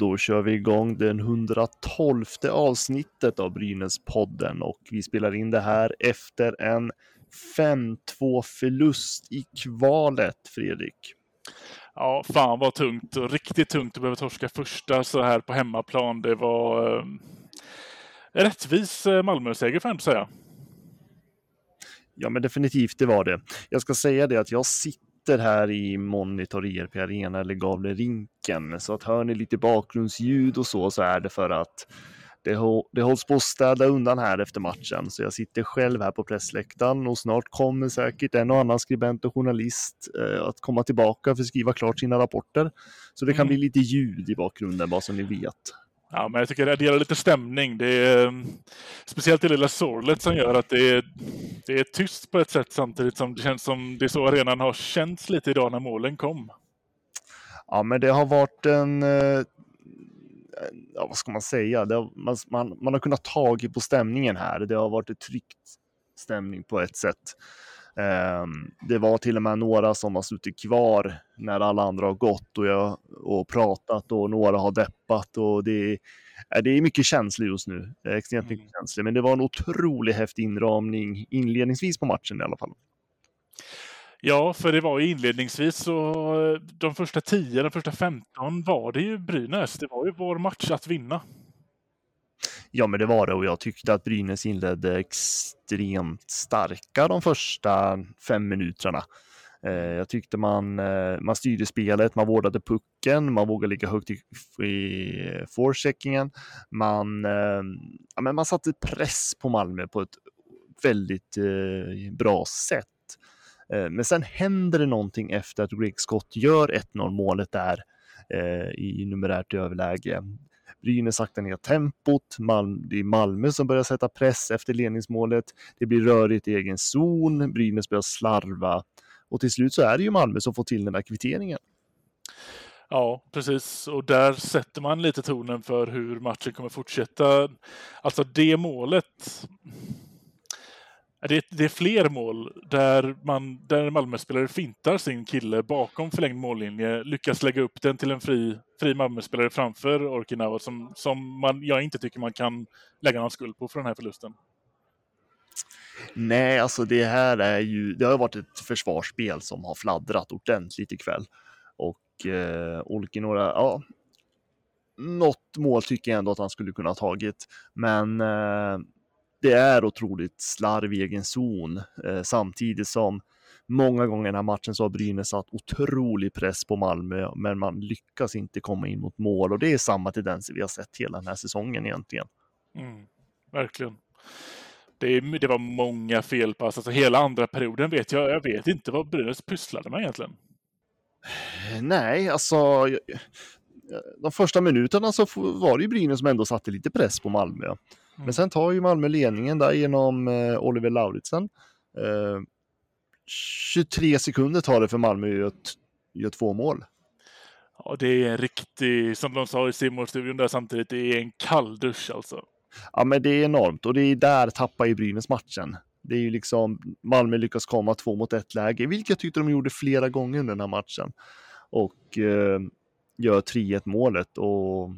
Då kör vi igång den 112 avsnittet av Brynäs-podden och vi spelar in det här efter en 5-2 förlust i kvalet, Fredrik. Ja, fan vad tungt och riktigt tungt att behöva torska första så här på hemmaplan. Det var eh, rättvis eh, Malmö-seger får jag ändå säga. Ja, men definitivt, det var det. Jag ska säga det att jag sitter här i Monitor ERP Arena eller Gavlerinken, så att hör ni lite bakgrundsljud och så, så är det för att det, det hålls på att städa undan här efter matchen, så jag sitter själv här på pressläktaren och snart kommer säkert en och annan skribent och journalist eh, att komma tillbaka för att skriva klart sina rapporter. Så det kan mm. bli lite ljud i bakgrunden, bara så ni vet. Ja, men jag tycker det adderar lite stämning. Det är ehm, speciellt det lilla sorlet som gör att det är, det är tyst på ett sätt samtidigt som det känns som det är så arenan har känts lite idag när målen kom. Ja, men det har varit en eh, ja, vad ska man säga, har, man, man, man, har kunnat tagit på stämningen här. Det har varit ett tryckt stämning på ett sätt. Um, det var till och med några som har suttit kvar när alla andra har gått och, jag, och pratat och några har deppat och det, är, det är mycket känslor just nu. Extremt mycket mm. känslor, men det var en otroligt häftig inramning inledningsvis på matchen i alla fall. Ja, för det var ju inledningsvis så de första 10, de första 15 var det ju Brynäs. Det var ju vår match att vinna. Ja, men det var det och jag tyckte att Brynäs inledde extremt starka de första fem minuterna. Eh, jag tyckte man, eh, man styrde spelet, man vårdade pucken, man vågade ligga högt i, i forecheckingen. Man, eh, ja, men man satte press på Malmö på ett väldigt bra sätt. Eh, men sen händer det någonting efter att Greg Scott gör 1-0 målet där eh, i numerärt överläge. Brynäs saktar ner tempot. Malm, det är Malmö som börjar sätta press efter ledningsmålet. Det blir rörigt i egen zon. Brynäs börjar slarva och till slut så är det ju Malmö som får till den där kvitteringen. Ja, precis. Och där sätter man lite tonen för hur matchen kommer fortsätta. Alltså det målet det är, det är fler mål där, man, där Malmöspelare fintar sin kille bakom förlängd mållinje, lyckas lägga upp den till en fri, fri Malmöspelare framför Orkinawa som, som man, jag inte tycker man kan lägga någon skuld på för den här förlusten. Nej, alltså det här är ju, det har varit ett försvarsspel som har fladdrat ordentligt ikväll. Och eh, Olkinora, ja, något mål tycker jag ändå att han skulle kunna ha tagit. Men eh, det är otroligt slarv i egen zon eh, samtidigt som många gånger i den här matchen så har Brynäs satt otrolig press på Malmö, men man lyckas inte komma in mot mål och det är samma tendenser vi har sett hela den här säsongen egentligen. Mm, verkligen. Det, det, var många felpass, alltså hela andra perioden vet jag, jag vet inte vad Brynäs pysslade med egentligen. Nej, alltså de första minuterna så var det ju Brynäs som ändå satte lite press på Malmö. Men mm. sen tar ju Malmö ledningen där genom eh, Oliver Lauritsen. Eh, 23 sekunder tar det för Malmö att göra två mål. Ja, det är en riktig, som de sa i simorstudion där samtidigt, det är en kalldusch alltså. Ja, men det är enormt och det är där tappar ju Brynäs matchen. Det är ju liksom Malmö lyckas komma två mot ett läge, vilket jag tyckte de gjorde flera gånger under den här matchen. Och eh, gör 3-1 målet och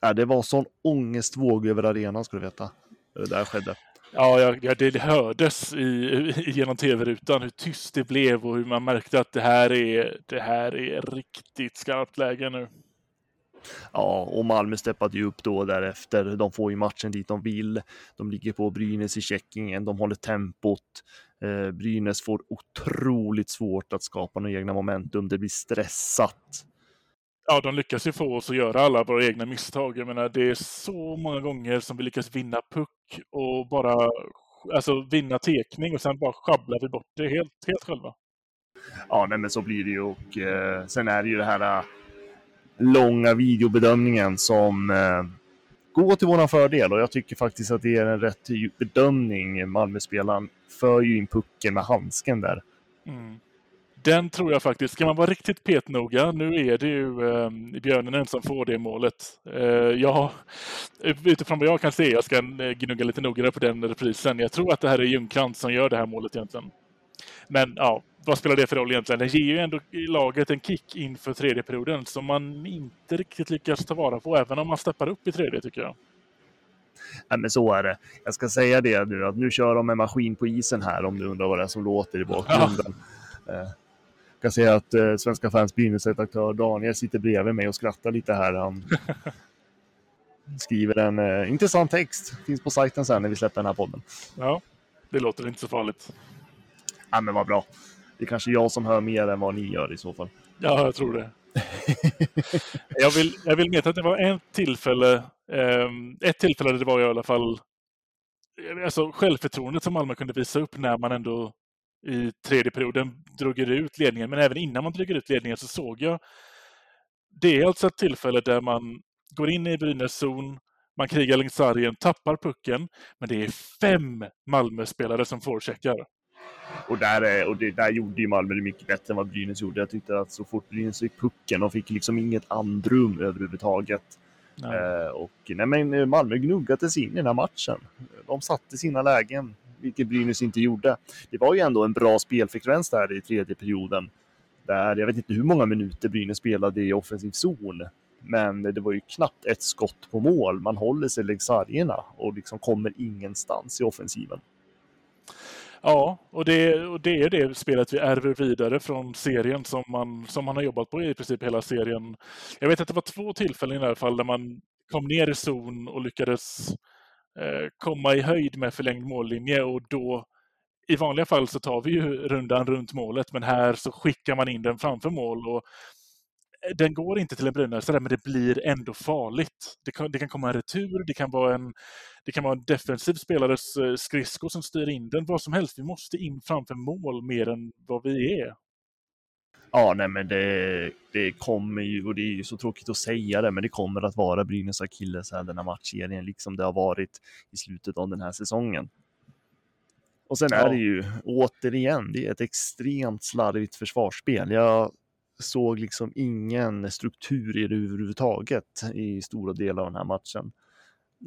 Ja, det var sån ångestvåg över arenan ska du veta. Det där skedde. Ja, ja, det hördes i, genom tv-rutan hur tyst det blev och hur man märkte att det här är, det här är riktigt skarpt läge nu. Ja, och Malmö steppade ju upp då därefter. De får ju matchen dit de vill. De ligger på Brynäs i checkingen. De håller tempot. Eh, Brynäs får otroligt svårt att skapa några egna momentum. Det blir stressat ja, de lyckas ju få oss att göra alla våra egna misstag. Jag menar, det är så många gånger som vi lyckas vinna puck och bara alltså, vinna tekning och sen bara sjabblar vi bort det helt, helt själva. Ja, nej, men så blir det ju och eh, sen är det ju det här eh, långa videobedömningen som eh, går till våran fördel och jag tycker faktiskt att det är en rätt bedömning. Malmöspelaren för ju in pucken med handsken där. Mm. Den tror jag faktiskt, ska man vara riktigt petnoga, nu är det ju eh, Björnen som får det målet. Eh, jag, utifrån vad jag kan se, jag ska eh, gnugga lite noggrannare på den reprisen, jag tror att det här är Ljungcrantz som gör det här målet egentligen. Men ja, vad spelar det för roll egentligen? Det ger ju ändå laget en kick inför tredje perioden som man inte riktigt lyckas ta vara på, även om man steppar upp i tredje tycker jag. Nej, men så är det. Jag ska säga det nu, att nu kör de med maskin på isen här om du undrar vad det är som låter i bakgrunden. Ja. Jag kan säga att eh, Svenska fans redaktör Daniel sitter bredvid mig och skrattar lite här. Han skriver en eh, intressant text. Finns på sajten sen när vi släpper den här podden. Ja, det låter inte så farligt. Ja, men vad bra. Det är kanske jag som hör mer än vad ni gör i så fall. Ja, jag tror det. jag, vill, jag vill veta att det var ett tillfälle, eh, ett tillfälle det var i alla fall alltså självförtroendet som Malmö kunde visa upp när man ändå i tredje perioden drog ut ledningen. Men även innan man drog ut ledningen så såg jag det är alltså ett tillfälle där man går in i Brynäs zon, man krigar längs sargen, tappar pucken, men det är fem Malmö-spelare som forecheckar. Och, där, och det, där gjorde ju Malmö det mycket bättre än vad Brynäs gjorde. Jag tyckte att så fort Brynäs fick pucken, de fick liksom inget andrum överhuvudtaget. Eh, och nej, men eh, Malmö gnuggade sig in i den här matchen. De satte sina lägen, vilket Brynäs inte gjorde. Det var ju ändå en bra spelfrekvens där i tredje perioden. Där, jag vet inte hur många minuter Brynäs spelade i offensiv zon. Men det var ju knappt ett skott på mål. Man håller sig längs sargerna och liksom kommer ingenstans i offensiven. Ja, och det, och det är det spelet vi ärver vidare från serien som man, som man har jobbat på i princip hela serien. Jag vet att det var två tillfällen i alla fall där man kom ner i zon och lyckades Eh, komma i höjd med förlängd mållinje och då i vanliga fall så tar vi ju rundan runt målet men här så skickar man in den framför mål och eh, den går inte till en Brynäsare, men det blir ändå farligt. Det kan, det kan komma en retur, det kan vara en, det kan vara en defensiv spelares eh, skridsko som styr in den, vad som helst. Vi måste in framför mål mer än vad vi är. Ja, nej, men det, det kommer ju, och det är ju så tråkigt att säga det, men det kommer att vara Brynäs akilles här den här matchserien, liksom det har varit i slutet av den här säsongen. Och sen ja. är det ju återigen, det är ett extremt slarvigt försvarsspel. Jag såg liksom ingen struktur i det överhuvudtaget i stora delar av den här matchen.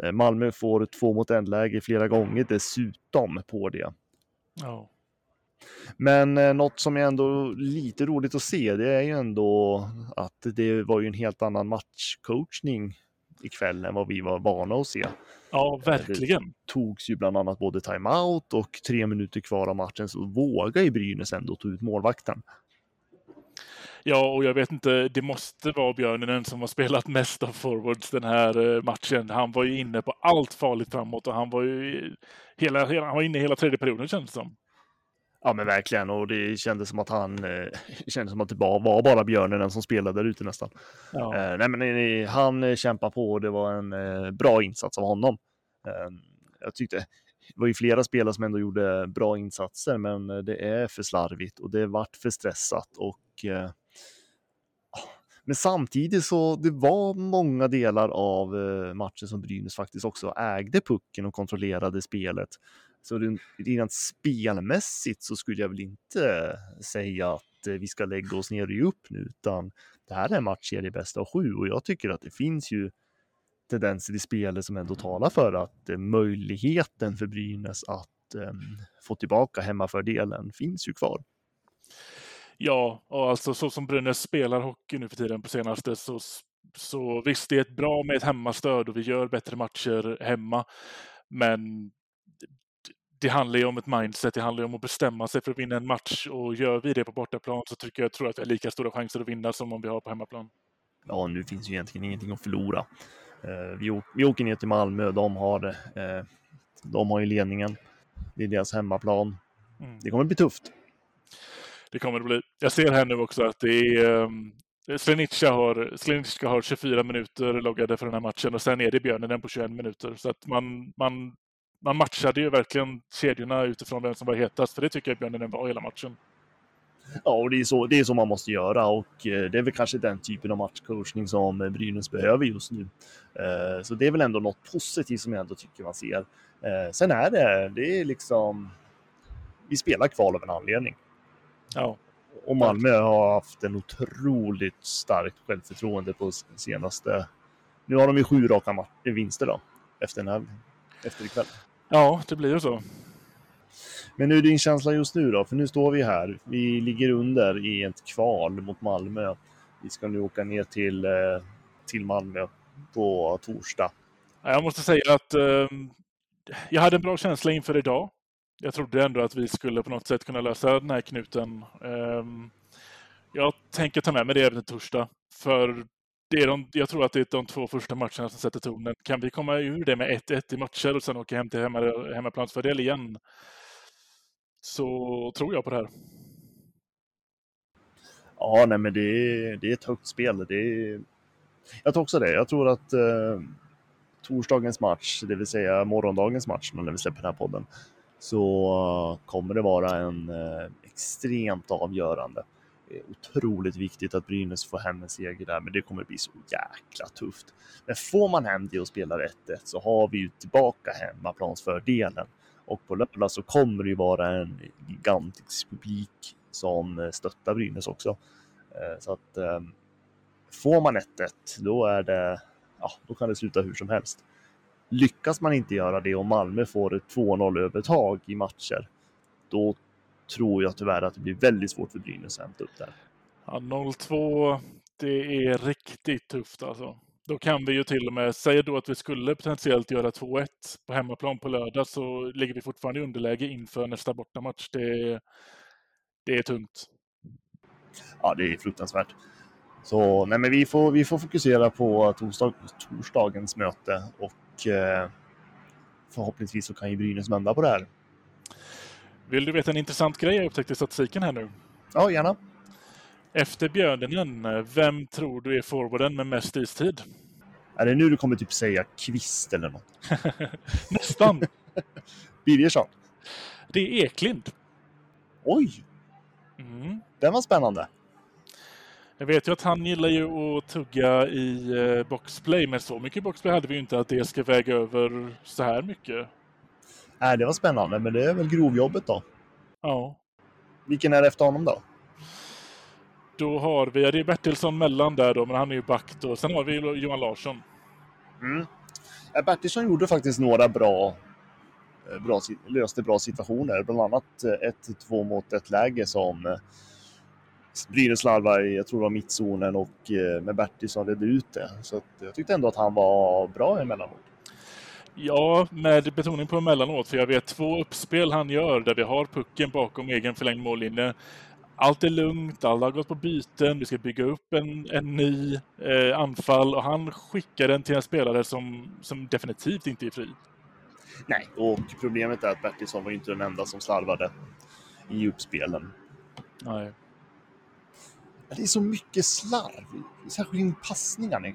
Eh, Malmö får två mot en läge flera gånger dessutom på det. Ja. Men eh, något som är ändå lite roligt att se, det är ju ändå att det var ju en helt annan matchcoachning ikväll än vad vi var vana att se. Ja, verkligen. Det togs ju bland annat både timeout och tre minuter kvar av matchen så vågade ju Brynäs ändå ta ut målvakten. Ja, och jag vet inte, det måste vara Björninen som har spelat mest av forwards den här eh, matchen. Han var ju inne på allt farligt framåt och han var ju hela, hela, han var inne hela tredje perioden kändes det som. Ja men verkligen och det kändes som att han eh, kändes som att det bara var bara Björninen som spelade där ute nästan. Ja. Eh, nej men eh, han eh, kämpade på och det var en eh, bra insats av honom. Ehm, jag tyckte det var ju flera spelare som ändå gjorde bra insatser men det är för slarvigt och det vart för stressat och men samtidigt så det var många delar av eh, matchen som Brynäs faktiskt också ägde pucken och kontrollerade spelet. Så rent spelmässigt så skulle jag väl inte säga att eh, vi ska lägga oss ner och ge upp nu, utan det här är en matchserie bästa av sju och jag tycker att det finns ju tendenser i spelet som ändå talar för att eh, möjligheten för Brynäs att um, få tillbaka hemmafördelen finns ju kvar. Ja, och alltså så som Brynäs spelar hockey nu för tiden på senaste så, så visst, det är ett bra med ett hemmastöd och vi gör bättre matcher hemma. Men det handlar ju om ett mindset, det handlar ju om att bestämma sig för att vinna en match och gör vi det på bortaplan så tycker jag, tror att vi har lika stora chanser att vinna som om vi har på hemmaplan. Ja, nu finns ju egentligen ingenting att förlora. Uh, vi, vi åker ner till Malmö, de har, uh, de har ju ledningen. Det är deras hemmaplan. Mm. Det kommer bli tufft det kommer det bli. Jag ser här nu också att det är Slenica har, Slenica har 24 minuter loggade för den här matchen och sen är det Björnen på 21 minuter. Så att man, man, man matchade ju verkligen kedjorna utifrån vem som var hetast, för det tycker jag Björnen var hela matchen. Ja, och det är, så, det är så man måste göra och eh, det är väl kanske den typen av matchcoachning som eh, Brynäs behöver just nu. Eh, så det är väl ändå något positivt som jag ändå tycker man ser. Sen är det, det är liksom, vi spelar kval av en anledning. Ja. Och Malmö har haft en otroligt starkt självförtroende på senaste, nu har de ju sju raka vinster då, efter, den här, efter ikväll. Ja, det blir ju så. Men hur är din känsla just nu då? För nu står vi här. Vi ligger under i ett kval mot Malmö. Vi ska nu åka ner till, eh, till Malmö på torsdag. Jag måste säga att eh, jag hade en bra känsla inför idag. Jag trodde ändå att vi skulle på något sätt kunna lösa den här knuten. Eh, jag tänker ta med mig det även till torsdag. För det är de, jag tror att det är de två första matcherna som sätter tonen. Kan vi komma ur det med 1-1 i matcher och sen åka hem till hemma, hemmaplansfördel igen så tror jag på det här. Ja, nej, men det är, det är ett högt spel. Det är, jag tror också det. Jag tror att eh, torsdagens match, det vill säga morgondagens match när vi släpper den här podden, så kommer det vara en eh, extremt avgörande. Det är otroligt viktigt att Brynäs får hem en seger där, men det kommer bli så jäkla tufft. Men får man hem det och spelar 1-1 så har vi ju tillbaka hemmaplansfördelen. Och på lördag så kommer det ju vara en gigantisk publik som eh, stöttar Brynäs också. Eh, så att ehm, får man 1-1, då är det, ja, då kan det sluta hur som helst. Lyckas man inte göra det och Malmö får ett 2-0 övertag i matcher, då tror jag tyvärr att det blir väldigt svårt för Brynäs att hämta upp det. Ja, 0-2, det är riktigt tufft alltså. Då kan vi ju till och med, säga då att vi skulle potentiellt göra 2-1 på hemmaplan på lördag så ligger vi fortfarande i underläge inför nästa bortamatch. Det, det är tungt. Ja, det är fruktansvärt. Så nej, men vi får, vi får fokusera på torsdag, torsdagens möte och eh, förhoppningsvis så kan ju Brynäs vända på det här. Vill du veta en intressant grej jag upptäckte i statistiken här nu? Ja, gärna. Efter Björninen, vem tror du är forwarden med mest istid? Är det nu du kommer typ säga Kvist eller något? Nästan. Birgersson? Det är Eklind. Oj! Mm. Den var spännande. Jag vet ju att han gillar ju att tugga i eh, boxplay, men så mycket boxplay hade vi ju inte att det ska väga över så här mycket. Nej, det var spännande, men det är väl grovjobbet då. Ja. Vilken är efter honom då? Då har vi, det är Bertilsson mellan där då, men han är ju back då. Sen har vi Johan Larsson. Mm. Bertilsson gjorde faktiskt några bra, eh, bra, löste bra situationer. Bland annat eh, ett två mot ett läge som eh, Brynäs slarvade i, jag tror det var mittzonen och med Bertilsson ledde ut det. Så jag tyckte ändå att han var bra emellanåt. Ja, med betoning på emellanåt, för jag vet två uppspel han gör där vi har pucken bakom egen förlängd mållinje allt är lugnt, alla har gått på byten, vi ska bygga upp en, en ny eh, anfall och han skickar den till en spelare som, som definitivt inte är fri. Nej, och problemet är att Bertilsson var inte den enda som slarvade i uppspelen. Nej. Det är så mycket slarv, särskilt i passningarna.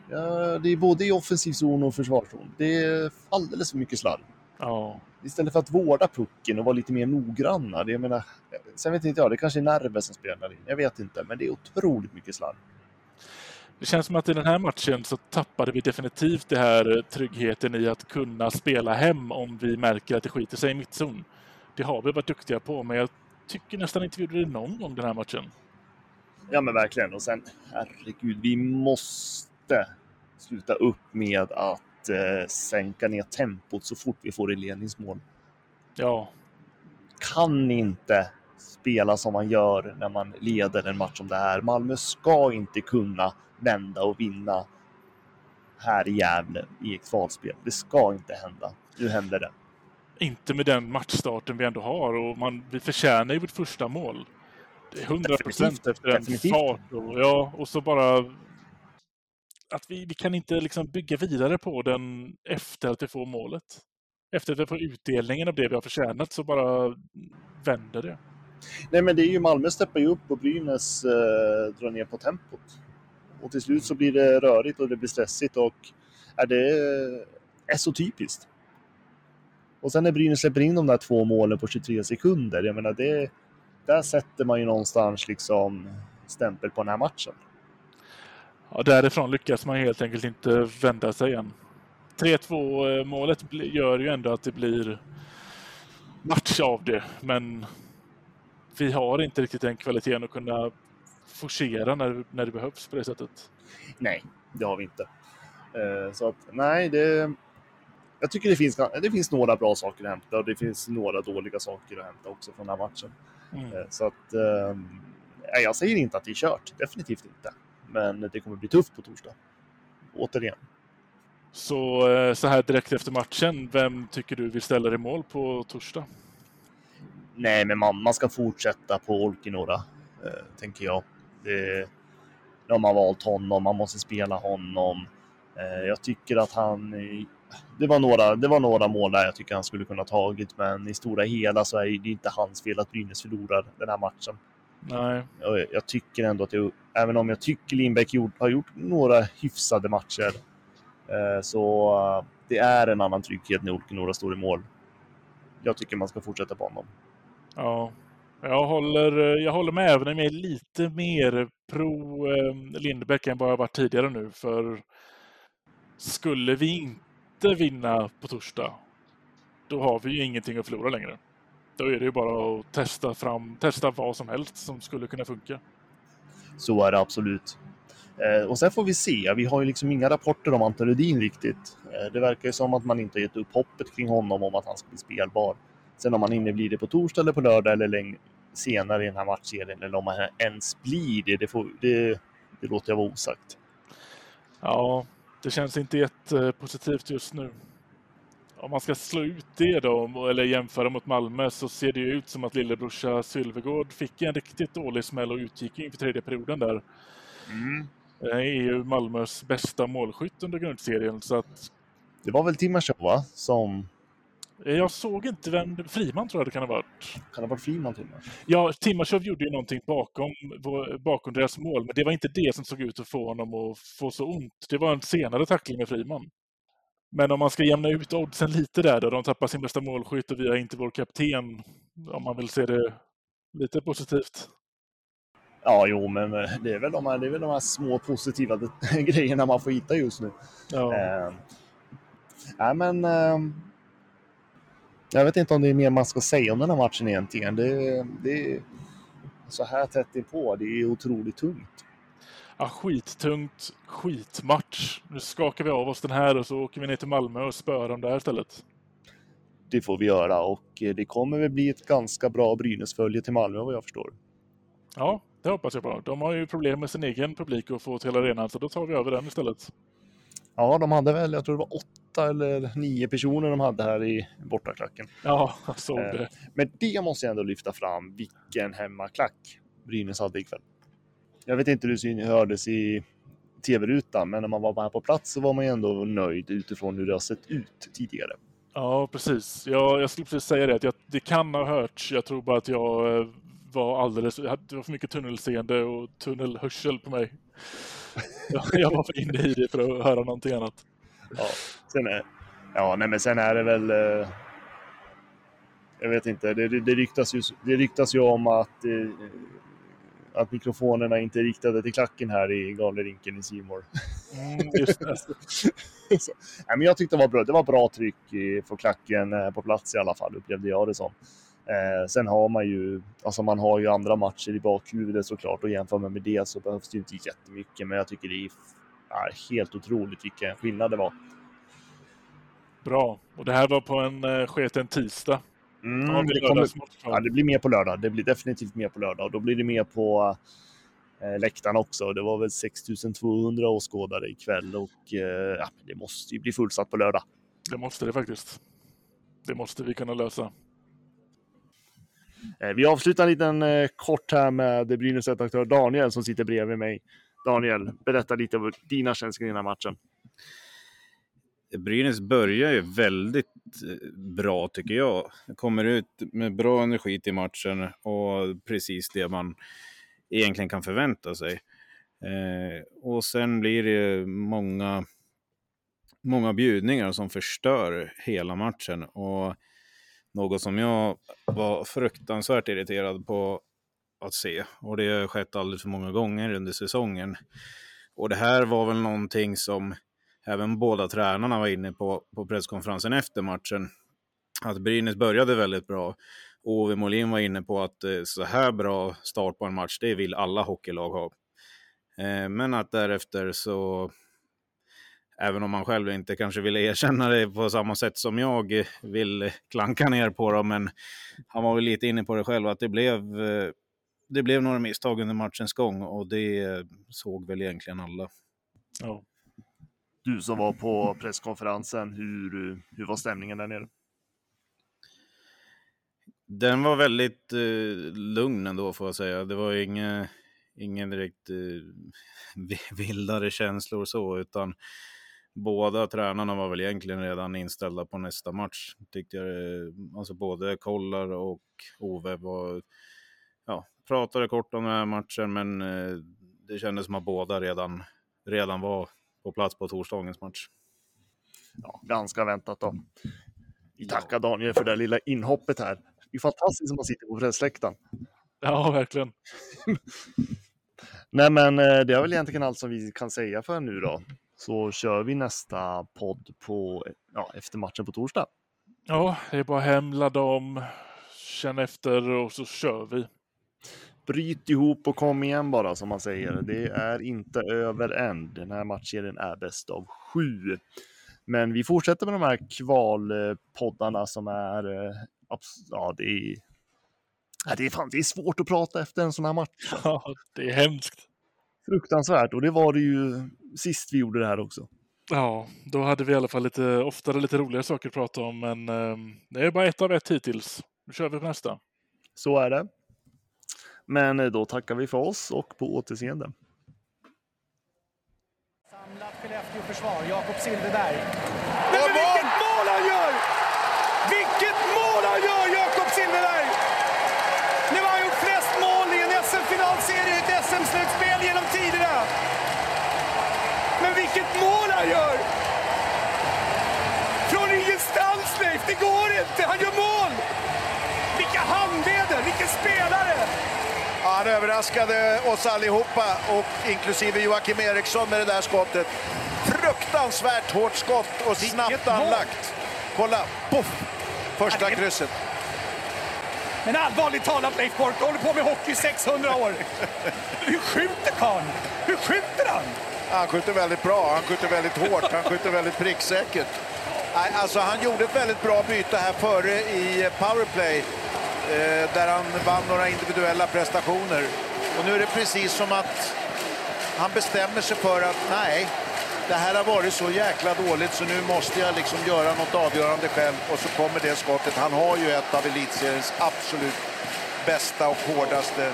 Det är både i offensiv zon och försvarszon. Det är alldeles för mycket slarv. Ja. Istället för att vårda pucken och vara lite mer noggranna. Det, jag menar, sen vet inte jag, det kanske är nerver som spelar in. Jag vet inte, men det är otroligt mycket slarv. Det känns som att i den här matchen så tappade vi definitivt det här tryggheten i att kunna spela hem om vi märker att det skiter sig i mittzon. Det har vi varit duktiga på, men jag tycker nästan inte vi gjorde det någon gång den här matchen. Ja, men verkligen. Och sen, herregud, vi måste sluta upp med att eh, sänka ner tempot så fort vi får i ledningsmål. Ja. Kan inte spela som man gör när man leder en match som det här. Malmö ska inte kunna vända och vinna här i Gävle i ett kvalspel. Det ska inte hända. Nu händer det. Inte med den matchstarten vi ändå har och man, vi förtjänar ju vårt första mål. Det är 100 procent efter en Definitivt. fart. Och, ja, och så bara att vi, vi kan inte liksom bygga vidare på den efter att vi får målet. Efter att vi får utdelningen av det vi har förtjänat så bara vänder det. Nej, men det är ju Malmö steppar ju upp och Brynäs eh, drar ner på tempot. Och till slut så blir det rörigt och det blir stressigt och är det är så typiskt. Och sen när Brynäs släpper in de där två målen på 23 sekunder, jag menar det, där sätter man ju någonstans liksom stämpel på den här matchen. Ja, därifrån lyckas man helt enkelt inte vända sig igen. 3-2 målet gör ju ändå att det blir match av det, men vi har inte riktigt den kvaliteten att kunna forcera när, när det behövs på det sättet. Nej, det har vi inte. Eh, så att nej, det, jag tycker det finns, det finns några bra saker att hämta och det finns några dåliga saker att hämta också från den här matchen. Mm. Eh, så att, eh, jag säger inte att det är kört, definitivt inte. Men det kommer bli tufft på torsdag. Återigen. Så, eh, så här direkt efter matchen, vem tycker du vill ställa i mål på torsdag? Nej, men man, man ska fortsätta på Olkinora, eh, tänker jag. Det, de har valt honom, man måste spela honom. Eh, jag tycker att han... Det var, några, det var några mål där jag tycker han skulle kunna tagit, men i stora hela så är det inte hans fel att Brynäs förlorar den här matchen. Nej. Jag, jag tycker ändå att jag, även om jag tycker Lindbäck gjort, har gjort några hyfsade matcher, eh, så uh, det är en annan trygghet när Olkinora står i mål. Jag tycker man ska fortsätta på honom. Ja, jag håller, jag håller med även om jag är lite mer pro eh, Lindbäck än vad jag varit tidigare nu. För skulle vi inte vinna på torsdag, då har vi ju ingenting att förlora längre. Då är det ju bara att testa, fram, testa vad som helst som skulle kunna funka. Så är det absolut. Eh, och sen får vi se. Vi har ju liksom inga rapporter om Anton Rudin riktigt. Eh, det verkar ju som att man inte har gett upp hoppet kring honom om att han ska bli spelbar. Sen om han hinner bli det på torsdag eller på lördag eller längre, senare i den här matchserien eller om han ens blir det, det, får, det, det låter jag vara osagt. Ja, det känns inte jättepositivt just nu. Om man ska slå ut det då, eller jämföra mot Malmö, så ser det ju ut som att lillebrorsa Sylvegård fick en riktigt dålig smäll och utgick inför tredje perioden där. Mm. Det är ju Malmös bästa målskytt under grundserien, så att... Det var väl Timashov, va? Som jag såg inte vem... Friman tror jag det kan ha varit. Kan det ha varit Friman till Ja, Timashov gjorde ju någonting bakom, bakom deras mål, men det var inte det som såg ut att få honom att få så ont. Det var en senare tackling med Friman. Men om man ska jämna ut oddsen lite där då, de tappar sin bästa målskytt och vi har inte vår kapten, om man vill se det lite positivt. Ja, jo, men eh, det är väl de här, det är väl de här små positiva grejerna man får hitta just nu. Ja. Eh, nej, men eh, jag vet inte om det är mer man ska säga om den här matchen egentligen. Det, det är så här tätt inpå. Det är otroligt tungt. Ja, skittungt, skitmatch. Nu skakar vi av oss den här och så åker vi ner till Malmö och spöar dem där istället. Det får vi göra och det kommer väl bli ett ganska bra Brynäsfölje till Malmö vad jag förstår. Ja, det hoppas jag på. De har ju problem med sin egen publik och få till arenan så då tar vi över den istället. Ja, de hade väl, jag tror det var åtta eller nio personer de hade här i bortaklacken. Ja, jag såg det. Eh, men det måste jag ändå lyfta fram, vilken hemmaklack Brynäs hade ikväll. Jag vet inte hur det hördes i tv-rutan, men när man var här på plats så var man ju ändå nöjd utifrån hur det har sett ut tidigare. Ja, precis. Jag, jag skulle precis säga det, att jag, det kan ha hörts. Jag tror bara att jag eh, var alldeles... Det var för mycket tunnelseende och tunnelhörsel på mig. jag var för inne i det för att höra någonting annat. Ja, sen är, ja nej, men sen är det väl... Eh, jag vet inte, det, det, ryktas, ju, det ryktas ju om att, eh, att mikrofonerna inte är riktade till klacken här i Gavlerinken i Simor. Mm, just det. Så, nej, men jag tyckte det var bra. Det var bra tryck i, för klacken eh, på plats i alla fall, upplevde jag det som. Eh, sen har man ju, alltså man har ju andra matcher i bakhuvudet såklart och jämför man med det så behövs det ju inte jättemycket, men jag tycker det är, är helt otroligt vilken skillnad det var. Bra, och det här var på en eh, sketen tisdag. Mm, ja, det, kommer, ja, det blir mer på lördag. Det blir definitivt mer på lördag och då blir det mer på eh, läktarna också. Det var väl 6200 åskådare ikväll och eh, ja, det måste ju bli fullsatt på lördag. Det måste det faktiskt. Det måste vi kunna lösa. Eh, vi avslutar en liten eh, kort här med Brynäs redaktör Daniel som sitter bredvid mig. Daniel, berätta lite om dina känslor i den här matchen. Brynäs börjar ju väldigt eh, bra tycker jag. Kommer ut med bra energi till matchen och precis det man egentligen kan förvänta sig. Eh, och sen blir det många, många bjudningar som förstör hela matchen. Och något som jag var fruktansvärt irriterad på att se. Och det har skett alldeles för många gånger under säsongen. Och det här var väl någonting som även båda tränarna var inne på på presskonferensen efter matchen. Att Brynäs började väldigt bra. Ove Molin var inne på att eh, så här bra start på en match, det vill alla hockeylag ha. Eh, men att därefter så, även om man själv inte kanske vill erkänna det på samma sätt som jag eh, vill klanka ner på dem, men han var väl lite inne på det själv, att det blev, det blev några misstag under matchens gång och det såg väl egentligen alla. Ja. Du som var på presskonferensen, hur, hur var stämningen där nere? Den var väldigt eh, lugn ändå får jag säga. Det var inga, ingen direkt eh, vildare känslor så, utan båda tränarna var väl egentligen redan inställda på nästa match. Tyckte jag, alltså både Kollar och Ove var, ja, pratade kort om den här matchen, men eh, det kändes som att båda redan, redan var på plats på torsdagens match. Ja, ganska väntat då. Vi tackar Daniel för det lilla inhoppet här. Det är fantastiskt att man sitter på pressläktaren. Ja, verkligen. Nej, men eh, det är väl egentligen allt som vi kan säga för nu då. Så kör vi nästa podd på, ja, efter matchen på torsdag. Ja, det är bara hem, ladda om, känna efter och så kör vi. Bryt ihop och kom igen bara som man säger. Det är inte över än. Den här matchserien är bäst av sju. Men vi fortsätter med de här kvalpoddarna som är, eh, ja det är, ja, det är, fan, det är svårt att prata efter en sån här match. Ja, det är hemskt. Fruktansvärt och det var det ju sist vi gjorde det här också. Ja, då hade vi i alla fall lite oftare lite roligare saker att prata om, men eh, det är bara ett av ett hittills. Nu kör vi på nästa. Så är det. Men eh, då tackar vi för oss och på återseende. Samlat Skellefteå-försvar, Jakob Silfverberg. Men, men vilket mål han gör! Vilket mål han gör, Jakob Silfverberg! Nu har han gjort flest mål i en SM-finalserie i ett SM-slutspel genom tiderna. Men vilket mål han gör! Från ingenstans, Leif! Det går inte! Han gör mål! Vilka handleder! Vilken spelare! Ja, han överraskade oss allihopa, och inklusive Joakim Eriksson med det där skottet. Fruktansvärt hårt skott och snabbt anlagt. Kolla, poff! Första krysset. Men allvarligt talat Leif Boork, håller på med hockey i 600 år. Hur skjuter karln? Hur skjuter han? Han skjuter väldigt bra, han skjuter väldigt hårt, han skjuter väldigt pricksäkert. Alltså, han gjorde ett väldigt bra byte här före i powerplay där han vann några individuella prestationer. Och nu är det precis som att han bestämmer sig för att nej, det här har varit så jäkla dåligt så nu måste jag liksom göra något avgörande själv och så kommer det skottet. Han har ju ett av elitseriens absolut bästa och hårdaste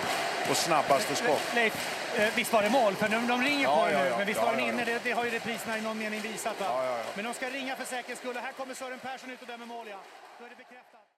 och snabbaste skott. Leif, eh, visst var det mål? För de, de ringer Ja, på ja, nu, ja. men visst Ja, var den ja, inne? ja. Det, det har ju repriserna i någon mening visat. Men de ska ringa för säkerhets skull. Här kommer Sören Persson ut och dömer mål, ja.